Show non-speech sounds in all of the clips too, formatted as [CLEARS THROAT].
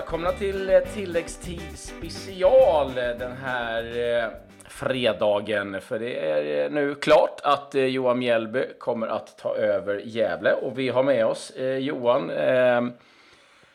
välkomna till eh, tilläggstid special den här eh, fredagen. För det är eh, nu klart att Johan Mjällby kommer att ta över Gävle och vi har med oss Johan.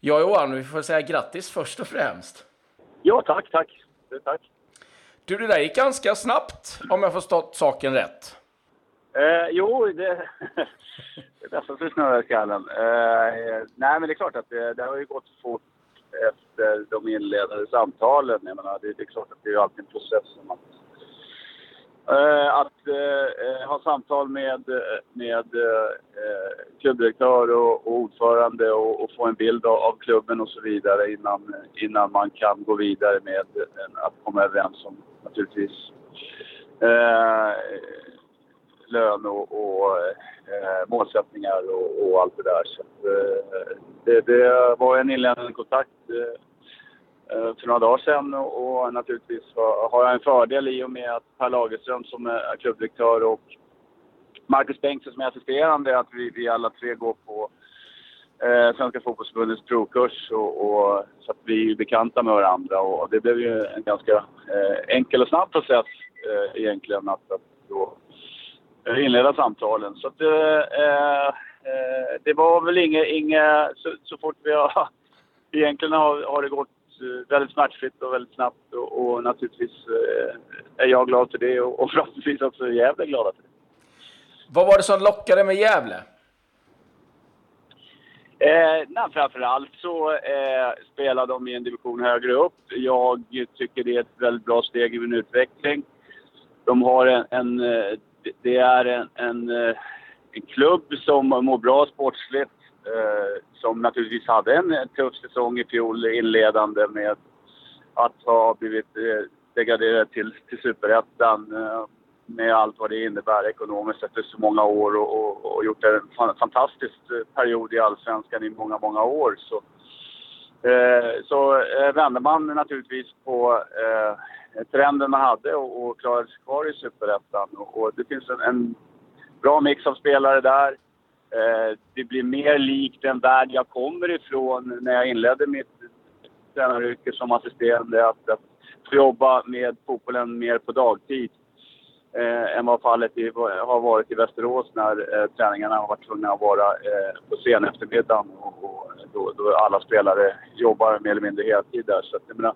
Ja, Johan, vi får säga grattis först och främst. Ja, tack, tack. tack. Du, det där gick ganska snabbt om jag förstått saken rätt. Eh, jo, det, [LAUGHS] det är nästan så snurrar skallen. Eh, nej, men det är klart att det, det har ju gått fort efter de inledande samtalen. Jag menar, det, det är klart att det är alltid en process. Som eh, Att, eh, att eh, ha samtal med, eh, med eh, klubbdirektör och, och ordförande och, och, få en bild av, av, klubben och så vidare innan, innan man kan gå vidare med att komma överens om naturligtvis eh, lön och, och eh, målsättningar och, och, allt det där. Så eh, det, det, var en inledande kontakt eh, eh för några dagar sedan och, och naturligtvis har jag en fördel i och med att Per Lagerström som är klubbdirektör och Marcus Bengtsson som är assisterande, att vi, vi alla tre går på eh, Svenska fotbollsförbundets provkurs och, och, så att vi är bekanta med varandra och det blev ju en ganska eh, enkel och snabb process eh, egentligen att, att inleda samtalen. Så att, eh, eh, det var väl inget, inge, så, så, fort vi har... [LAUGHS] Egentligen har, har det gått eh, väldigt smärtfritt och väldigt snabbt och, och naturligtvis eh, är jag glad för det och, och förhoppningsvis också Gävle glada för det. Vad var det som lockade med Gävle? Eh, nej, framförallt så eh, spelar de i en division högre upp. Jag tycker det är ett väldigt bra steg i min utveckling. De har en, en det är en, en, eh, en, klubb som mår bra sportsligt. Eh, som naturligtvis hade en tuff säsong i fjol inledande med att ha blivit eh, degraderad till, till superettan eh, med allt vad det innebär ekonomiskt efter så många år och, och, och gjort en fantastisk eh, period i allsvenskan i många, många år. Så, eh, så eh, vände man naturligtvis på eh, trenden man hade och, och klarade sig kvar i Superettan. Och, och, det finns en, en, bra mix av spelare där. Eh, det blir mer likt den värld jag kommer ifrån när jag inledde mitt tränaryrke som assisterande. Att, att få jobba med fotbollen mer på dagtid eh, än vad fallet i, har varit i Västerås när eh, träningarna har varit tvungna att vara eh, på sen eftermiddagen och, och då, då, alla spelare jobbar mer eller mindre heltid där. Så att, jag menar,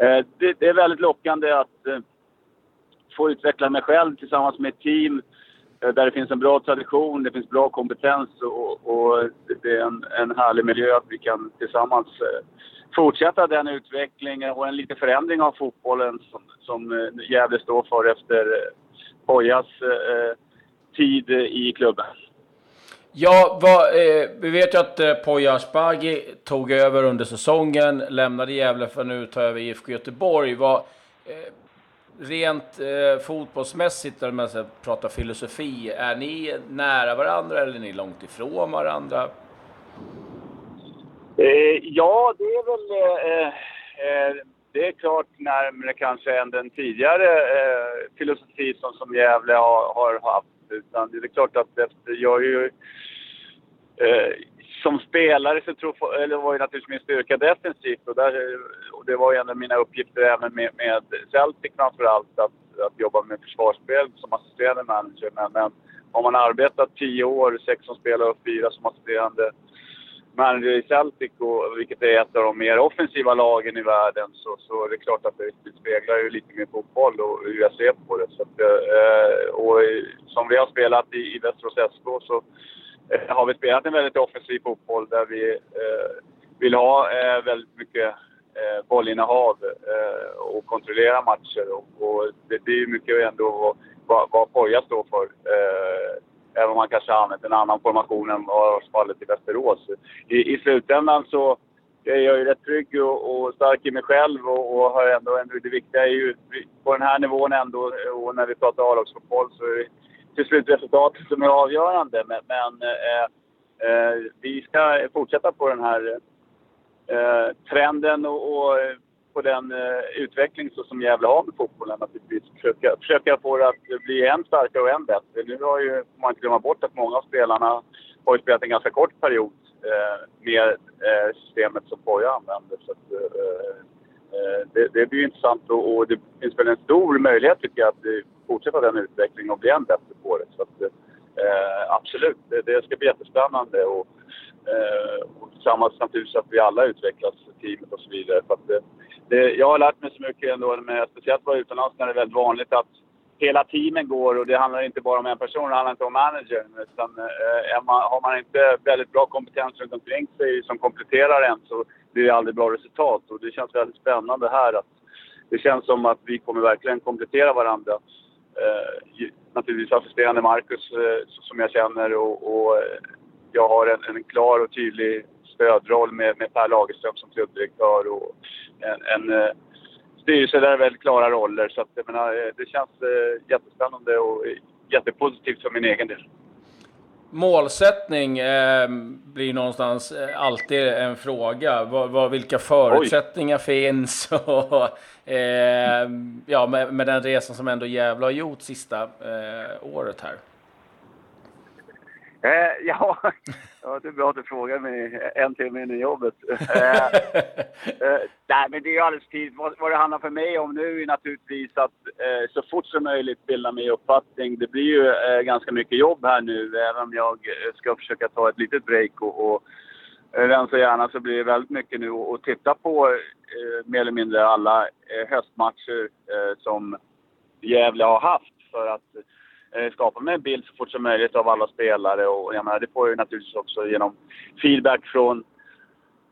Eh, det, det, är väldigt lockande att eh, få utveckla mig själv tillsammans med ett team eh, där det finns en bra tradition, det finns bra kompetens och, och det är en, en härlig miljö att vi kan tillsammans eh, fortsätta den utvecklingen och en liten förändring av fotbollen som, som eh, Gävle står för efter eh, Pojas eh, tid i klubben. Ja, vad, eh, vi vet ju att eh, Poya Asbaghi tog över under säsongen, lämnade Gävle för att nu ta över IFK Göteborg. Vad, eh, rent eh, fotbollsmässigt, när man pratar filosofi, är ni nära varandra eller är ni långt ifrån varandra? Eh, ja, det är väl... Det är klart närmare kanske än den tidigare eh, filosofi som, som Gävle har, har haft utan det är klart att efter, jag är ju... Eh, som spelare så tror, eller var ju naturligtvis min styrka defensivt och, där, och det var ju en av mina uppgifter även med, med Celtic framförallt att, att jobba med försvarsspel som assisterande manager. Men, men har man arbetat tio år, sex som spelare och fyra som assisterande manager i Celtic, och, vilket är ett av de mer offensiva lagen i världen, så, så är det klart att det, speglar ju lite mer fotboll och hur jag ser på det. Så att, eh, och som vi har spelat i, i Västerås SK så eh, har vi spelat en väldigt offensiv fotboll där vi eh, vill ha eh, väldigt mycket eh, bollinnehav eh, och kontrollera matcher. Och, och det, det är ju mycket ändå vad, vad Poja står för. Eh, Även om man kanske har använt en annan formation än vad fallet i Västerås. I, I slutändan så är jag ju rätt trygg och, och stark i mig själv och, och har ändå, ändå... Det viktiga är ju på den här nivån ändå, och när vi pratar A-lagsfotboll så är det till slut resultatet som är avgörande. Men, men eh, eh, vi ska fortsätta på den här eh, trenden och, och på den uh, utveckling så som Gävle har med fotbollen naturligtvis. Försöka, försöka få det att bli än starkare och än bättre. Nu har ju, får man inte glömma bort att många av spelarna har ju spelat en ganska kort period eh, med eh, systemet som Poja använder. Så att, det, det blir intressant och, och, det finns väl en stor möjlighet tycker jag att fortsätta den utvecklingen och bli än bättre på det. Så att, absolut, det, det ska bli jättespännande. Och, och tillsammans naturligtvis att vi alla utvecklas, teamet och så vidare. För att, det, jag har lärt mig så mycket ändå, med, speciellt vara utomlands när det är väldigt vanligt att hela teamen går och det handlar inte bara om en person, det handlar inte om managern. Utan, eh, man, har man inte väldigt bra kompetens runt omkring sig som kompletterar en så blir det aldrig bra resultat. Och det känns väldigt spännande här att det känns som att vi kommer verkligen komplettera varandra. Eh, naturligtvis assisterande Marcus eh, som jag känner och, och eh, jag har en, en, klar och tydlig stödroll med, med Per Lagerström som klubbdirektör och en, en eh, styrelse där väldigt klara roller. Så att, jag menar, eh, det känns eh, jättespännande och jättepositivt för min egen del. Målsättning eh, blir någonstans alltid en fråga. Vad, vad, vilka förutsättningar Oj. finns? [LAUGHS] Och, eh, ja, med, med, den resan som ändå Gävle har gjort sista eh, året här. Eh, ja, [LAUGHS] ja, det är bra att du frågar mig en timme in i jobbet. Eh, [LAUGHS] eh, nej, men det är alldeles tydligt. Vad, vad det handlar för mig om nu är naturligtvis att eh, så fort som möjligt bilda mig uppfattning. Det blir ju eh, ganska mycket jobb här nu, även om jag eh, ska försöka ta ett litet break och, och rensa gärna så blir det väldigt mycket nu att titta på mer eller mindre alla höstmatcher som Gävle har haft för att Eh, skapa mig en bild så fort som möjligt av alla spelare. Och jag menar, det får jag ju naturligtvis också genom feedback från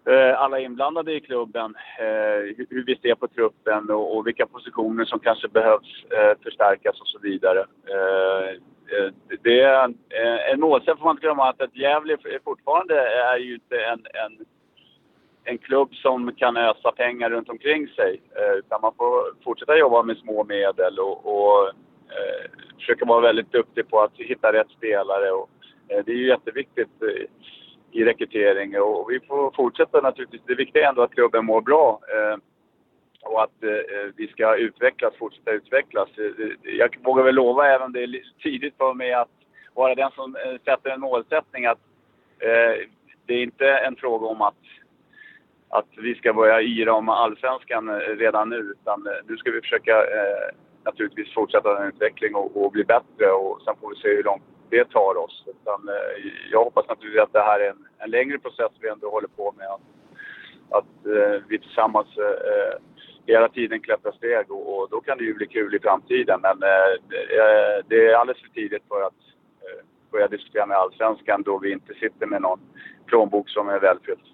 eh, alla inblandade i klubben. Eh, hur vi ser på truppen och, vilka positioner som kanske behövs förstärkas och så vidare. Det är en, en målsättning får man inte glömma att Gävle fortfarande är ju inte en, en en klubb som kan ösa pengar runt omkring sig. utan man får fortsätta jobba med små medel och, och försöker vara väldigt duktig på att hitta rätt spelare. Och, eh, det är ju jätteviktigt eh, i rekrytering och vi får fortsätta naturligtvis. Det viktiga är ändå att klubben mår bra eh, och att eh, vi ska utvecklas, fortsätta utvecklas. Jag vågar väl lova, även om det är tidigt för mig, att vara den som eh, sätter en målsättning att eh, det är inte en fråga om att att vi ska börja yra om allsvenskan eh, redan nu. Utan nu ska vi försöka eh, naturligtvis fortsätta den utveckling och, och, bli bättre och sen får vi se hur långt det tar oss. Utan, eh, jag hoppas naturligtvis att det här är en, en längre process vi ändå håller på med. Att, att eh, vi tillsammans eh, hela tiden klättrar steg och, och, då kan det ju bli kul i framtiden. Men eh, det eh, är alldeles för tidigt för att eh, börja diskutera med Allsvenskan då vi inte sitter med någon plånbok som är välfylld.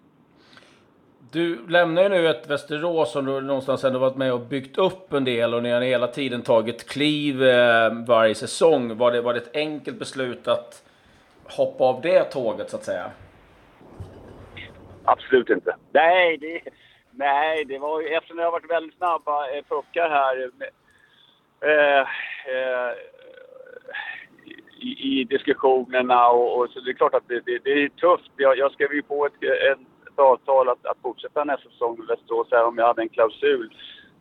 Du lämnar ju nu ett Västerås som du någonstans ändå varit med och byggt upp en del och ni har hela tiden tagit kliv eh, varje säsong. Var det, var det ett enkelt beslut att hoppa av det tåget så att säga? Absolut inte. Nej, det, nej, det var ju eftersom det har varit väldigt snabba eh, puckar här eh, eh, i, i, diskussionerna och, och, så det är klart att det, det, det är tufft. Jag, jag skrev ju på ett, en ett avtal att, att fortsätta nästa säsong med Västerås, även om jag hade en klausul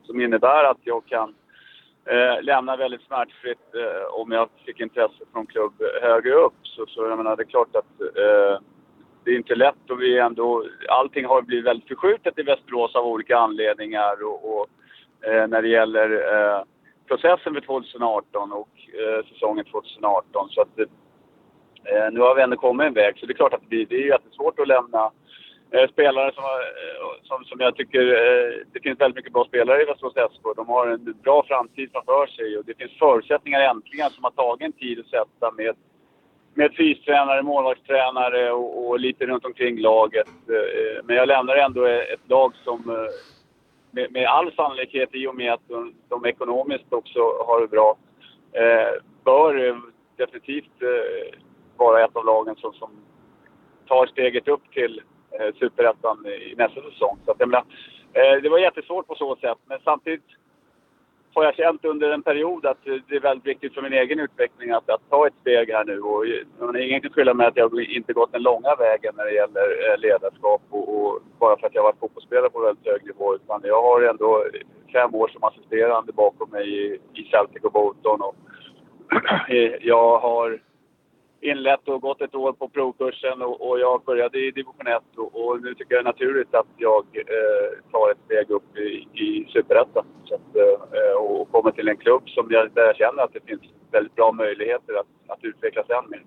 som innebär att jag kan eh, lämna väldigt smärtfritt eh, om jag fick intresse från klubb högre upp. Så, så jag menar, det är klart att eh, det är inte lätt och vi ändå... Allting har blivit väldigt förskjutet i Västerås av olika anledningar och, och eh, när det gäller eh, processen för 2018 och eh, säsongen 2018. Så att eh, nu har vi ändå kommit en väg. Så det är klart att det, det är jättesvårt att lämna Eh, spelare som, eh, som, som jag tycker... Eh, det finns väldigt mycket bra spelare i Västerås SK. De har en bra framtid framför sig och det finns förutsättningar äntligen som har tagit en tid att sätta med, med fystränare, målvaktstränare och, och lite runt omkring laget. Eh, men jag lämnar ändå ett lag som med, med all sannolikhet, i och med att de, de ekonomiskt också har det bra, bör definitivt vara ett av lagen som, som tar steget upp till eh, Superettan i nästa säsong. Så att, jag menar, eh, det var jättesvårt på så sätt, men samtidigt har jag känt under en period att det är väldigt viktigt för min egen utveckling att, att ta ett steg här nu. Och, och ingen kan skylla mig att jag inte gått den långa vägen när det gäller eh, ledarskap och, och bara för att jag varit fotbollsspelare på väldigt hög nivå. Utan jag har ändå fem år som assisterande bakom mig i, i Celtic och Bolton. Och [CLEARS THROAT] jag har inlett och gått ett år på provkursen och, och jag började i division 1 och, och, nu tycker jag det är naturligt att jag eh, tar ett steg upp i, i superettan. Eh, och kommer till en klubb som jag, där jag känner att det finns väldigt bra möjligheter att, att utvecklas än mer.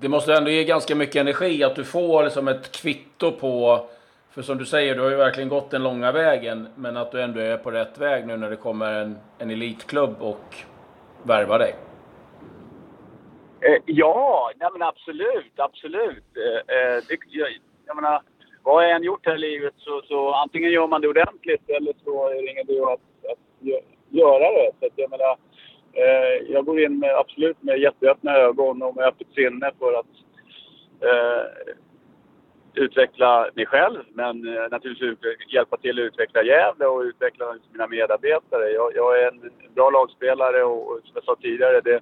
Det måste ändå ge ganska mycket energi att du får liksom ett kvitto på för som du säger, du har ju verkligen gått den långa vägen, men att du ändå är på rätt väg nu när det kommer en, en elitklubb och värvar dig. Eh, ja, nej men absolut, absolut. Eh, eh det, jag, jag menar, vad jag än gjort här i livet så, så antingen gör man det ordentligt eller så är det ingen idé att, att göra det. Så att jag menar, eh, jag går in med, absolut med jätteöppna ögon och med öppet sinne för att eh, utveckla mig själv men eh, naturligtvis hjälpa till att utveckla Gävle och utveckla mina medarbetare. Jag, jag är en bra lagspelare och, och som jag sa tidigare, det,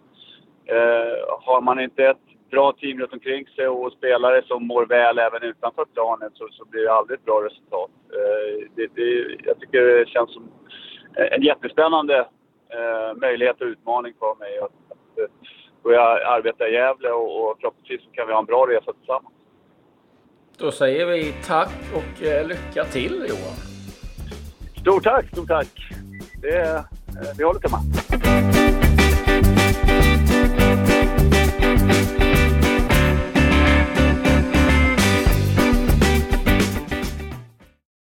har man inte ett bra team runt omkring sig och spelare som mår väl även utanför planen så, så blir det aldrig ett bra resultat. Eh, det, det, jag tycker det känns som en jättespännande eh, möjlighet och utmaning för mig att, att, att börja arbeta i Gävle och, och förhoppningsvis kan vi ha en bra resa tillsammans. Då säger vi tack och eh, lycka till Johan. Stort tack, stort tack. Det, eh, vi håller tummarna.